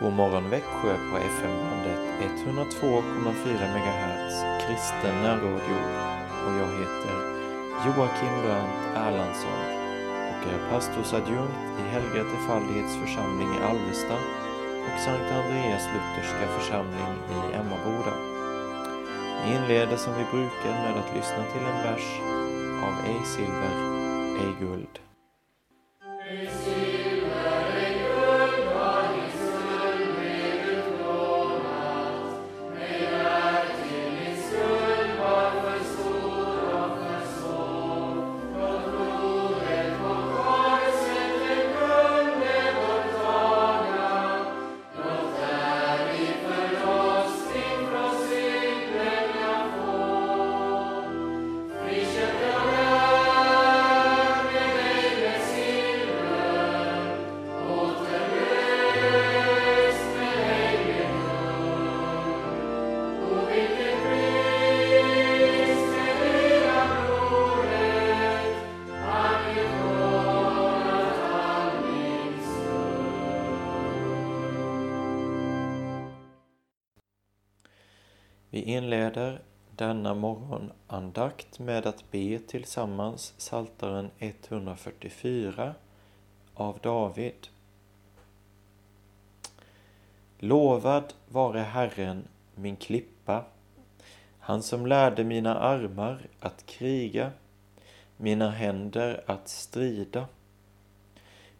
God morgon Växjö på FM-bandet 102,4 MHz kristen närradio och jag heter Joakim Brandt Erlandsson och är pastorsadjunkt i Helga Trefaldighets församling i Alvesta och Sankt Andreas Lutherska församling i Emmaboda. Vi inleder som vi brukar med att lyssna till en vers av Ej silver, ej guld. Inleder denna morgonandakt med att be tillsammans Saltaren 144 av David. Lovad vare Herren, min klippa, han som lärde mina armar att kriga, mina händer att strida.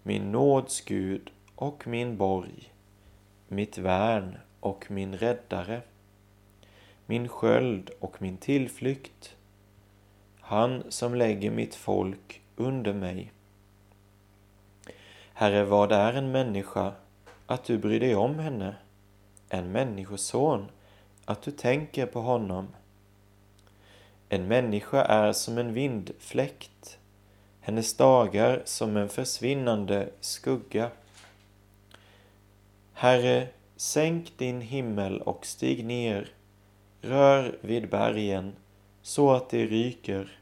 Min nåds Gud och min borg, mitt värn och min räddare min sköld och min tillflykt, han som lägger mitt folk under mig. Herre, vad är en människa att du bryr dig om henne, en människoson att du tänker på honom? En människa är som en vindfläkt, hennes dagar som en försvinnande skugga. Herre, sänk din himmel och stig ner Rör vid bergen så att de ryker.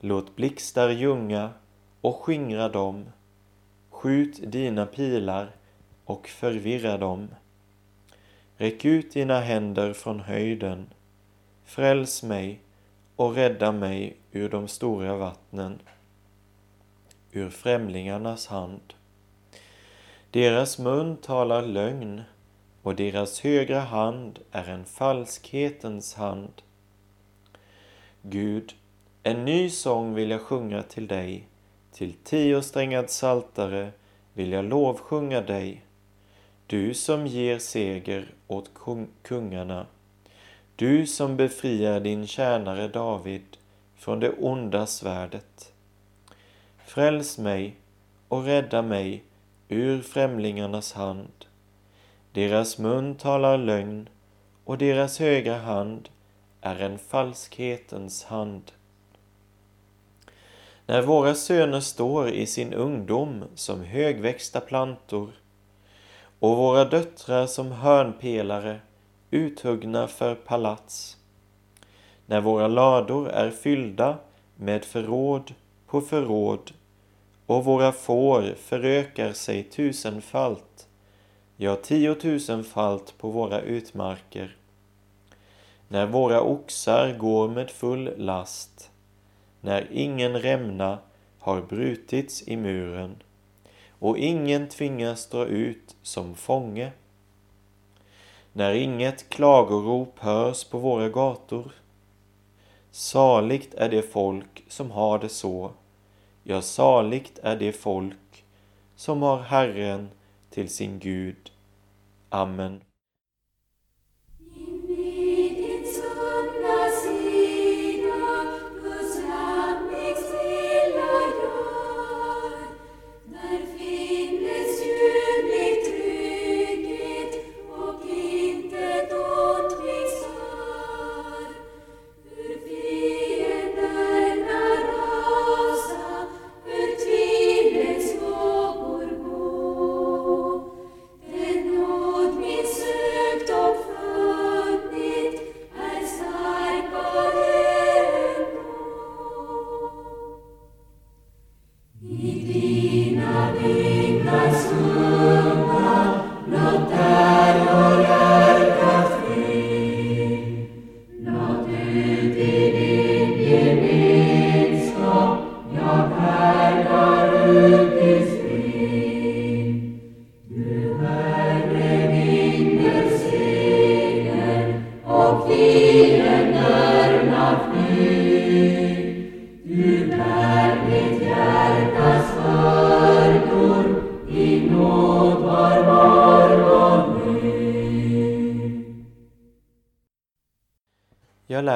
Låt blixtar ljunga och skingra dem. Skjut dina pilar och förvirra dem. Räck ut dina händer från höjden. Fräls mig och rädda mig ur de stora vattnen, ur främlingarnas hand. Deras mun talar lögn och deras högra hand är en falskhetens hand. Gud, en ny sång vill jag sjunga till dig, till tiosträngad saltare vill jag lovsjunga dig. Du som ger seger åt kungarna, du som befriar din tjänare David från det onda svärdet. Fräls mig och rädda mig ur främlingarnas hand. Deras mun talar lögn och deras högra hand är en falskhetens hand. När våra söner står i sin ungdom som högväxta plantor och våra döttrar som hörnpelare uthuggna för palats. När våra lador är fyllda med förråd på förråd och våra får förökar sig tusenfalt ja, tiotusenfalt på våra utmarker. När våra oxar går med full last, när ingen rämna har brutits i muren och ingen tvingas dra ut som fånge. När inget klagorop hörs på våra gator. Saligt är det folk som har det så, ja, saligt är det folk som har Herren till sin Gud. Amen.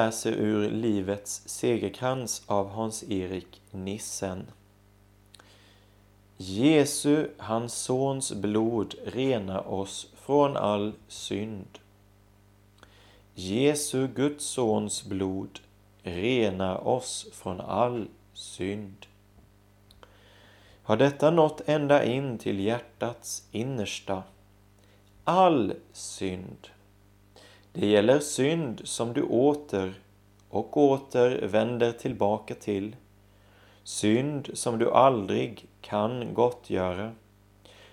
Läser ur Livets segerkrans av Hans-Erik Nissen. Jesu, hans sons blod, renar oss från all synd. Jesu, Guds sons blod, renar oss från all synd. Har detta nått ända in till hjärtats innersta? All synd. Det gäller synd som du åter och åter vänder tillbaka till. Synd som du aldrig kan gottgöra.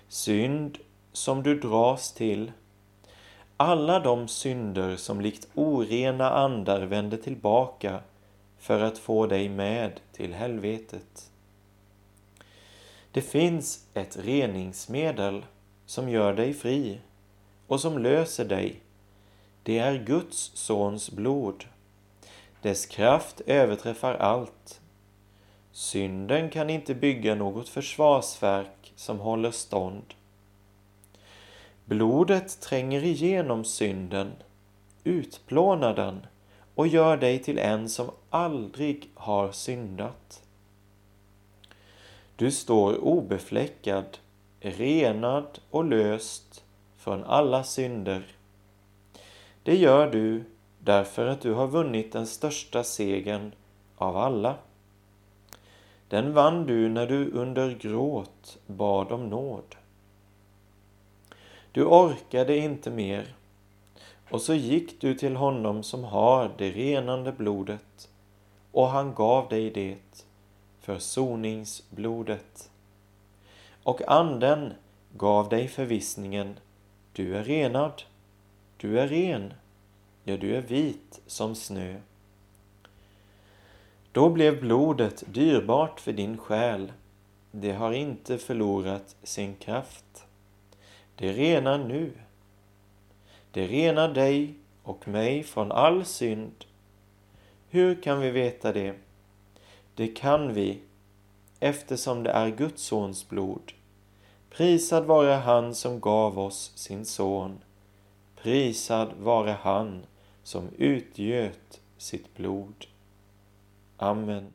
Synd som du dras till. Alla de synder som likt orena andar vänder tillbaka för att få dig med till helvetet. Det finns ett reningsmedel som gör dig fri och som löser dig. Det är Guds sons blod. Dess kraft överträffar allt. Synden kan inte bygga något försvarsverk som håller stånd. Blodet tränger igenom synden, utplånar den och gör dig till en som aldrig har syndat. Du står obefläckad, renad och löst från alla synder. Det gör du därför att du har vunnit den största segern av alla. Den vann du när du under gråt bad om nåd. Du orkade inte mer och så gick du till honom som har det renande blodet och han gav dig det, försoningsblodet. Och anden gav dig förvissningen, du är renad, du är ren, ja, du är vit som snö. Då blev blodet dyrbart för din själ, det har inte förlorat sin kraft. Det renar nu. Det renar dig och mig från all synd. Hur kan vi veta det? Det kan vi eftersom det är Guds sons blod. Prisad vare han som gav oss sin son. Prisad vare han som utgöt sitt blod. Amen.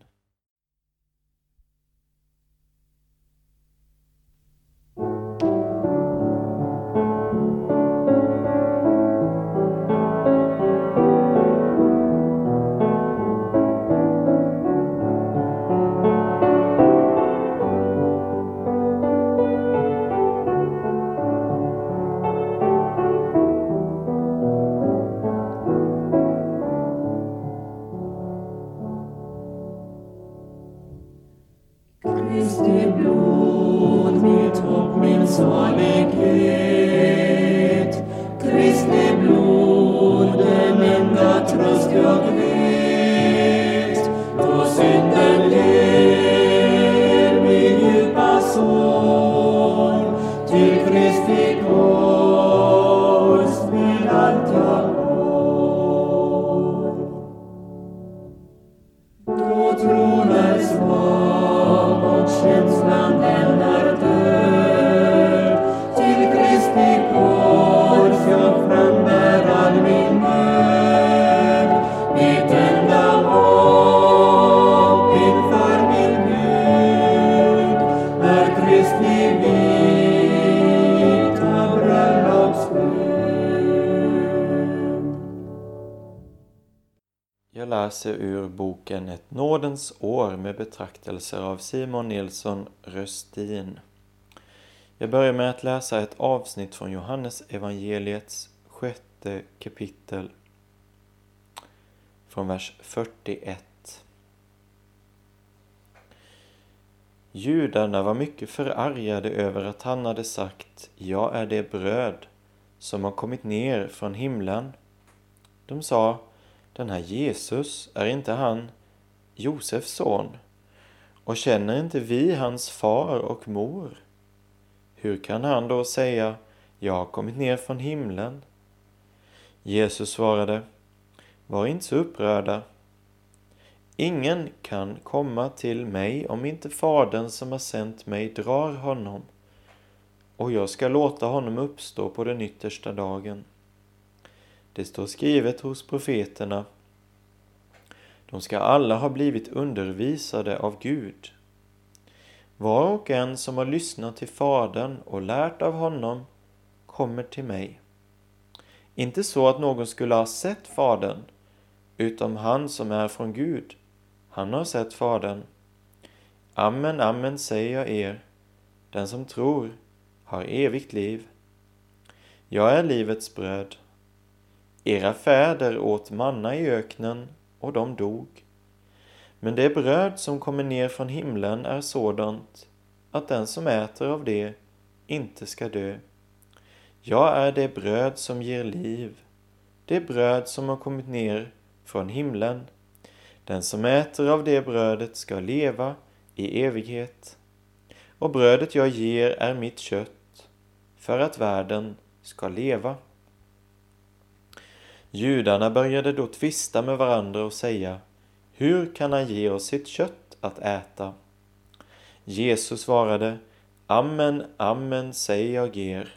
Läser ur boken Ett nådens år med betraktelser av Simon Nilsson Röstin. Jag börjar med att läsa ett avsnitt från Johannes evangeliets sjätte kapitel från vers 41. Judarna var mycket förargade över att han hade sagt Jag är det bröd som har kommit ner från himlen. De sa den här Jesus, är inte han Josefs son? Och känner inte vi hans far och mor? Hur kan han då säga, jag har kommit ner från himlen? Jesus svarade, var inte så upprörda. Ingen kan komma till mig om inte Fadern som har sänt mig drar honom, och jag ska låta honom uppstå på den yttersta dagen. Det står skrivet hos profeterna. De ska alla ha blivit undervisade av Gud. Var och en som har lyssnat till Fadern och lärt av honom kommer till mig. Inte så att någon skulle ha sett Fadern, utom han som är från Gud. Han har sett Fadern. Amen, amen säger jag er. Den som tror har evigt liv. Jag är livets bröd. Era fäder åt manna i öknen och de dog. Men det bröd som kommer ner från himlen är sådant att den som äter av det inte ska dö. Jag är det bröd som ger liv, det bröd som har kommit ner från himlen. Den som äter av det brödet ska leva i evighet. Och brödet jag ger är mitt kött, för att världen ska leva. Judarna började då tvista med varandra och säga Hur kan han ge oss sitt kött att äta? Jesus svarade Amen, amen säger jag er.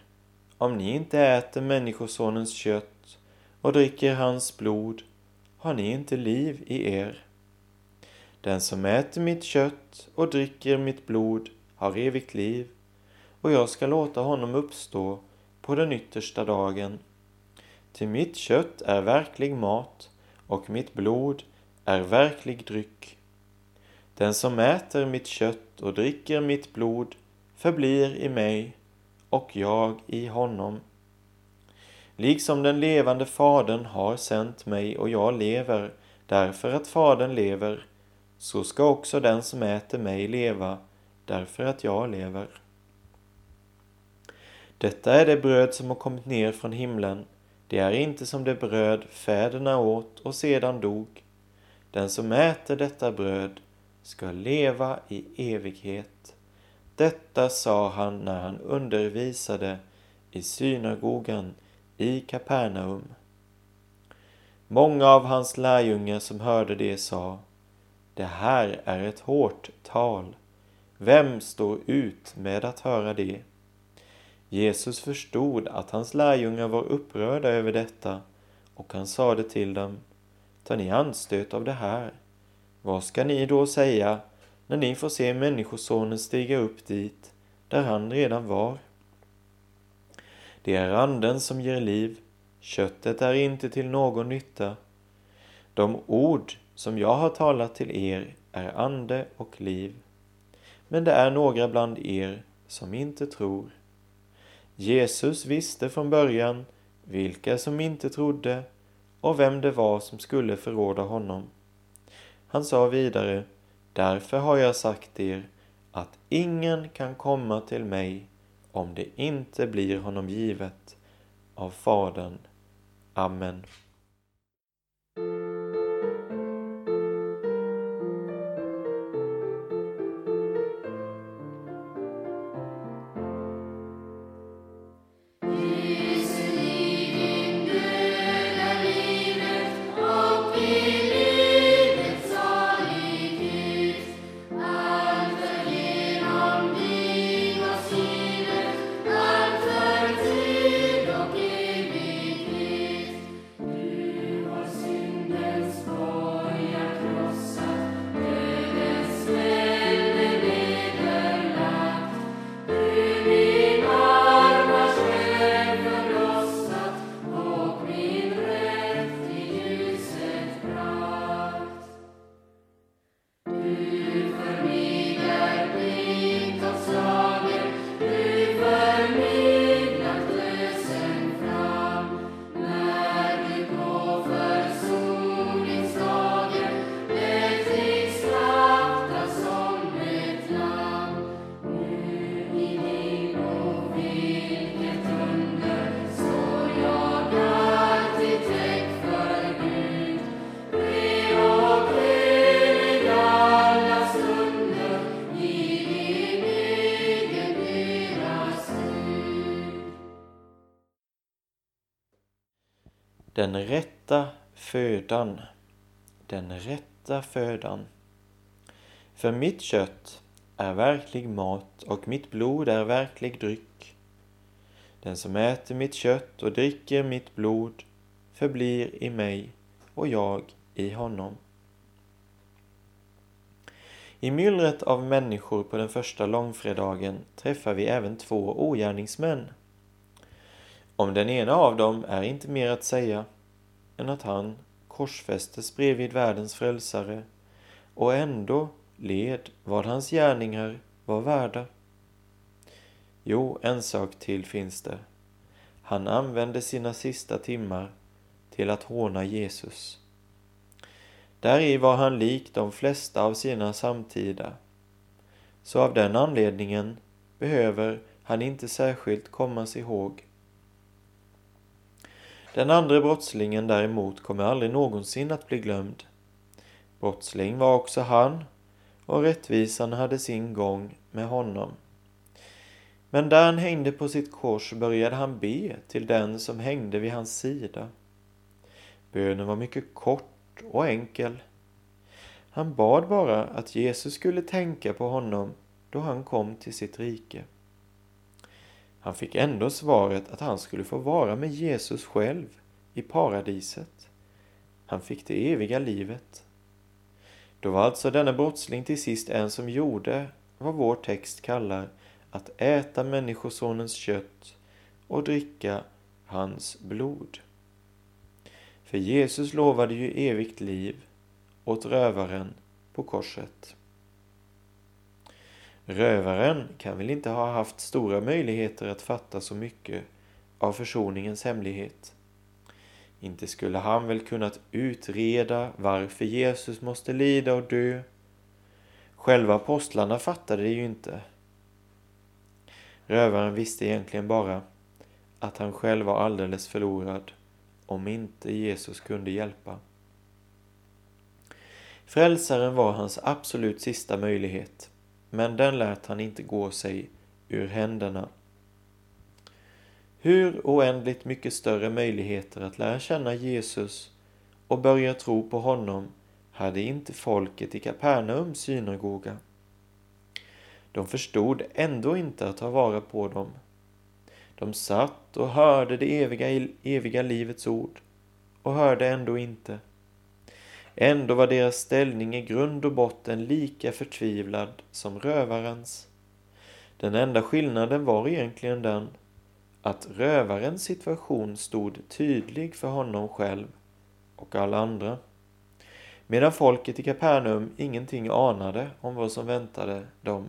Om ni inte äter Människosonens kött och dricker hans blod har ni inte liv i er. Den som äter mitt kött och dricker mitt blod har evigt liv och jag ska låta honom uppstå på den yttersta dagen. Till mitt kött är verklig mat och mitt blod är verklig dryck. Den som äter mitt kött och dricker mitt blod förblir i mig och jag i honom. Liksom den levande Fadern har sänt mig och jag lever därför att Fadern lever, så ska också den som äter mig leva därför att jag lever. Detta är det bröd som har kommit ner från himlen. Det är inte som det bröd fäderna åt och sedan dog. Den som äter detta bröd ska leva i evighet. Detta sa han när han undervisade i synagogan i Kapernaum. Många av hans lärjungar som hörde det sa Det här är ett hårt tal. Vem står ut med att höra det? Jesus förstod att hans lärjungar var upprörda över detta och han sade till dem Tar ni anstöt av det här? Vad ska ni då säga när ni får se Människosonen stiga upp dit där han redan var? Det är anden som ger liv, köttet är inte till någon nytta. De ord som jag har talat till er är ande och liv. Men det är några bland er som inte tror. Jesus visste från början vilka som inte trodde och vem det var som skulle förråda honom. Han sa vidare, därför har jag sagt er att ingen kan komma till mig om det inte blir honom givet av Fadern. Amen. You. Den rätta födan. Den rätta födan. För mitt kött är verklig mat och mitt blod är verklig dryck. Den som äter mitt kött och dricker mitt blod förblir i mig och jag i honom. I myllret av människor på den första långfredagen träffar vi även två ogärningsmän. Om den ena av dem är inte mer att säga än att han korsfästes bredvid världens frälsare och ändå led vad hans gärningar var värda. Jo, en sak till finns det. Han använde sina sista timmar till att håna Jesus. Däri var han lik de flesta av sina samtida. Så av den anledningen behöver han inte särskilt kommas ihåg. Den andra brottslingen däremot kommer aldrig någonsin att bli glömd. Brottsling var också han och rättvisan hade sin gång med honom. Men där han hängde på sitt kors började han be till den som hängde vid hans sida. Bönen var mycket kort och enkel. Han bad bara att Jesus skulle tänka på honom då han kom till sitt rike. Han fick ändå svaret att han skulle få vara med Jesus själv i paradiset. Han fick det eviga livet. Då var alltså denna brottsling till sist en som gjorde vad vår text kallar att äta Människosonens kött och dricka hans blod. För Jesus lovade ju evigt liv åt rövaren på korset. Rövaren kan väl inte ha haft stora möjligheter att fatta så mycket av försoningens hemlighet. Inte skulle han väl kunnat utreda varför Jesus måste lida och dö. Själva apostlarna fattade det ju inte. Rövaren visste egentligen bara att han själv var alldeles förlorad om inte Jesus kunde hjälpa. Frälsaren var hans absolut sista möjlighet, men den lät han inte gå sig ur händerna. Hur oändligt mycket större möjligheter att lära känna Jesus och börja tro på honom hade inte folket i Kapernaums synagoga. De förstod ändå inte att ta vara på dem. De satt och hörde det eviga, eviga livets ord och hörde ändå inte. Ändå var deras ställning i grund och botten lika förtvivlad som rövarens. Den enda skillnaden var egentligen den att rövarens situation stod tydlig för honom själv och alla andra. Medan folket i Kapernaum ingenting anade om vad som väntade dem.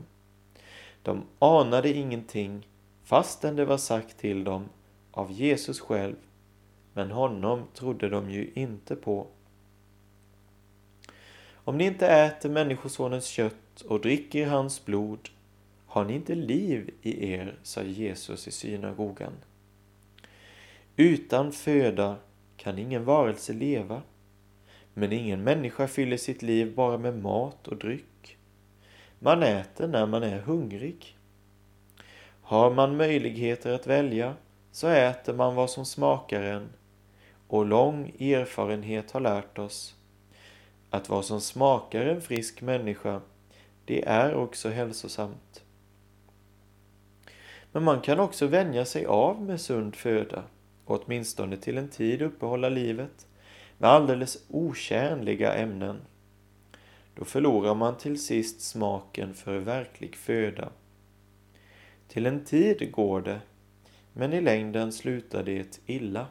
De anade ingenting fastän det var sagt till dem av Jesus själv, men honom trodde de ju inte på. Om ni inte äter Människosonens kött och dricker hans blod har ni inte liv i er, sa Jesus i synagogan. Utan föda kan ingen varelse leva, men ingen människa fyller sitt liv bara med mat och dryck. Man äter när man är hungrig. Har man möjligheter att välja så äter man vad som smakar en och lång erfarenhet har lärt oss att vad som smakar en frisk människa, det är också hälsosamt. Men man kan också vänja sig av med sund föda och åtminstone till en tid uppehålla livet med alldeles otjänliga ämnen. Då förlorar man till sist smaken för verklig föda. Till en tid går det, men i längden slutar det illa.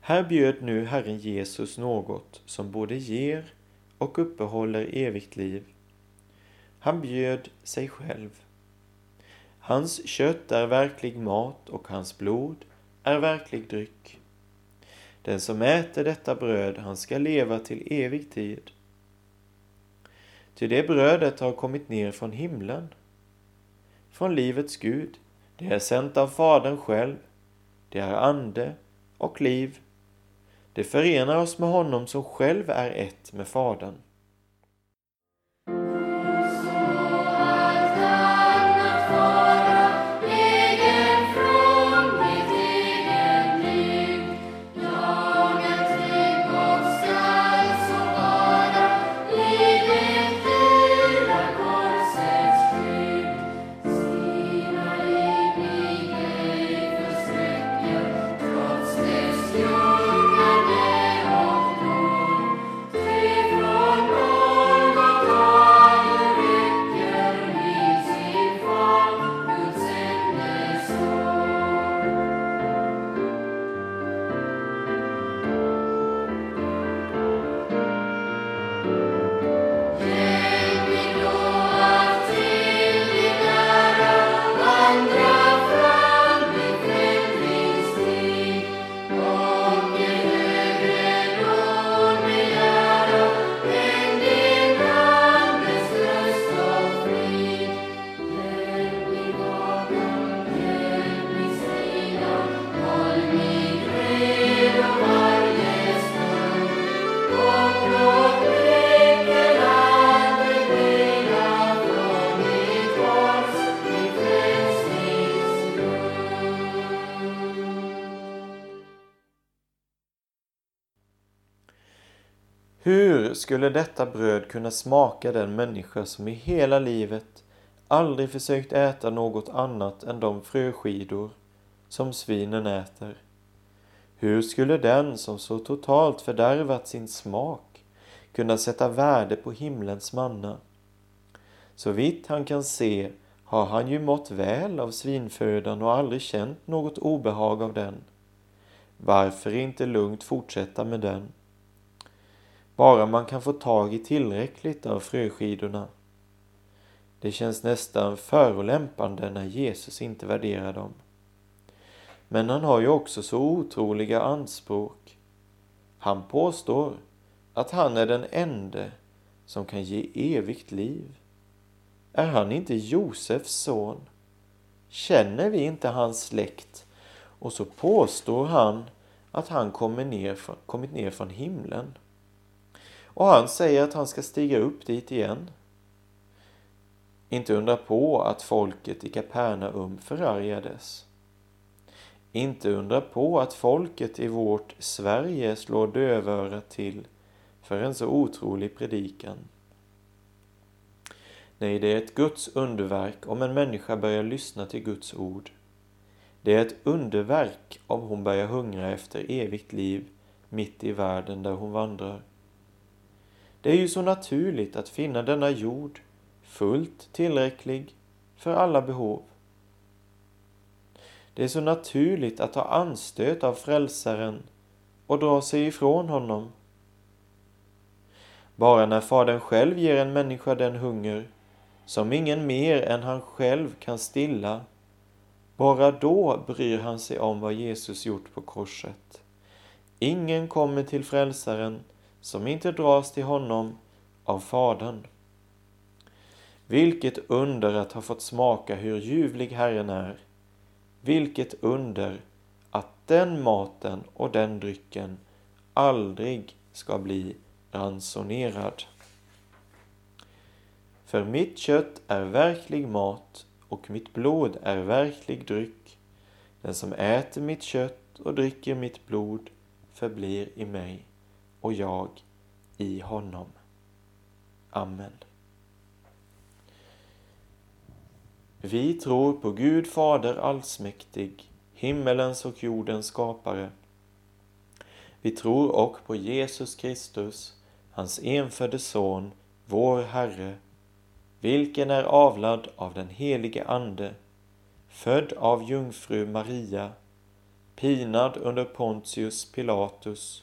Här bjöd nu Herren Jesus något som både ger och uppehåller evigt liv. Han bjöd sig själv. Hans kött är verklig mat och hans blod är verklig dryck. Den som äter detta bröd, han ska leva till evig tid. Ty det brödet har kommit ner från himlen, från livets Gud. Det är sänt av Fadern själv. Det är ande och liv. Det förenar oss med honom som själv är ett med Fadern. Hur skulle detta bröd kunna smaka den människa som i hela livet aldrig försökt äta något annat än de fröskidor som svinen äter? Hur skulle den som så totalt fördärvat sin smak kunna sätta värde på himlens manna? Så vitt han kan se har han ju mått väl av svinfödan och aldrig känt något obehag av den. Varför inte lugnt fortsätta med den? Bara man kan få tag i tillräckligt av fröskidorna. Det känns nästan förolämpande när Jesus inte värderar dem. Men han har ju också så otroliga anspråk. Han påstår att han är den ende som kan ge evigt liv. Är han inte Josefs son? Känner vi inte hans släkt? Och så påstår han att han kommer ner kommit ner från himlen. Och han säger att han ska stiga upp dit igen. Inte undra på att folket i Kapernaum förargades. Inte undra på att folket i vårt Sverige slår dövörat till för en så otrolig predikan. Nej, det är ett Guds underverk om en människa börjar lyssna till Guds ord. Det är ett underverk om hon börjar hungra efter evigt liv mitt i världen där hon vandrar. Det är ju så naturligt att finna denna jord fullt tillräcklig för alla behov. Det är så naturligt att ta anstöt av Frälsaren och dra sig ifrån honom. Bara när Fadern själv ger en människa den hunger som ingen mer än han själv kan stilla, bara då bryr han sig om vad Jesus gjort på korset. Ingen kommer till Frälsaren som inte dras till honom av Fadern. Vilket under att ha fått smaka hur ljuvlig Herren är. Vilket under att den maten och den drycken aldrig ska bli ransonerad. För mitt kött är verklig mat och mitt blod är verklig dryck. Den som äter mitt kött och dricker mitt blod förblir i mig och jag i honom. Amen. Vi tror på Gud Fader allsmäktig, himmelens och jordens skapare. Vi tror och på Jesus Kristus, hans enfödde Son, vår Herre, vilken är avlad av den helige Ande, född av jungfru Maria, pinad under Pontius Pilatus,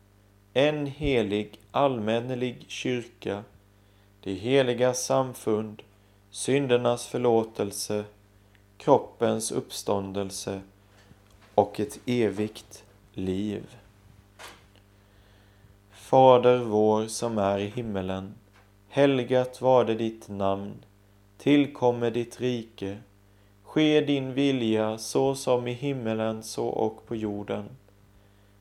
en helig allmännelig kyrka, det heliga samfund, syndernas förlåtelse, kroppens uppståndelse och ett evigt liv. Fader vår som är i himmelen. Helgat var det ditt namn. tillkomme ditt rike. Ske din vilja så som i himmelen så och på jorden.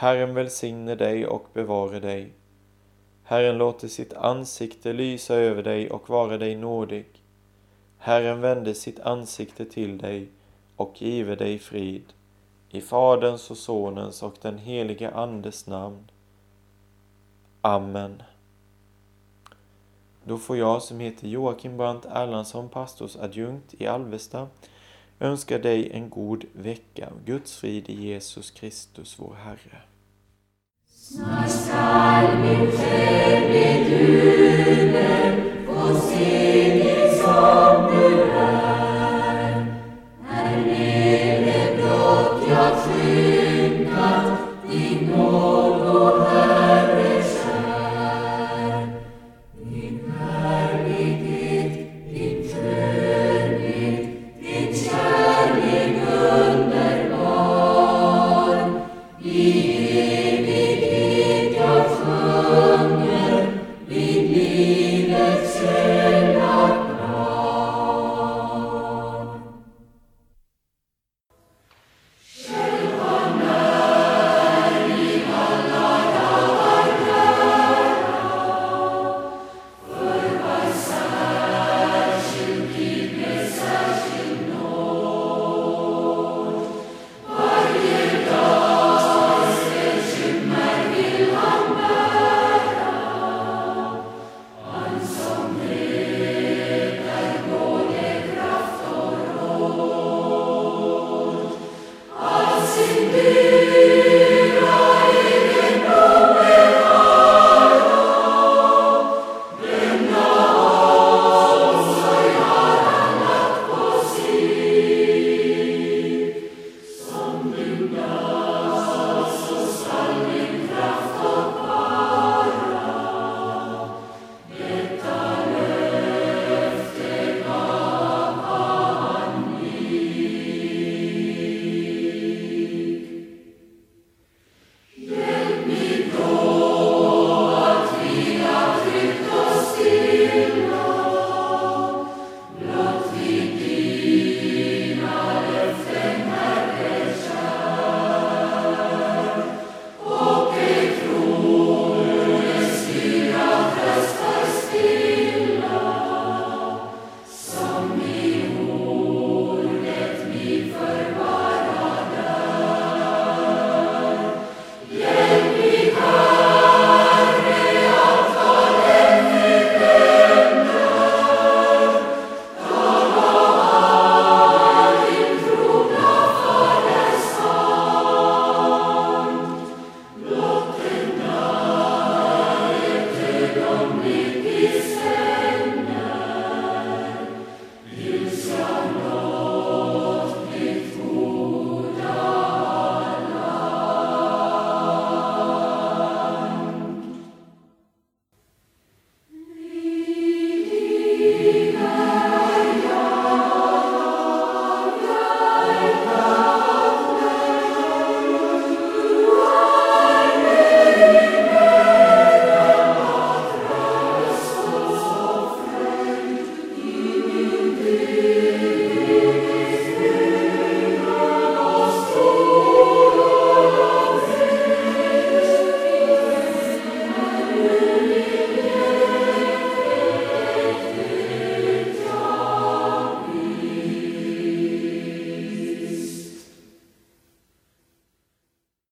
Herren välsigne dig och bevare dig. Herren låter sitt ansikte lysa över dig och vara dig nådig. Herren vände sitt ansikte till dig och give dig frid. I Faderns och Sonens och den helige Andes namn. Amen. Då får jag som heter Joakim Brandt Erlandsson, pastorsadjunkt i Alvesta, önska dig en god vecka. Guds frid i Jesus Kristus, vår Herre. Nos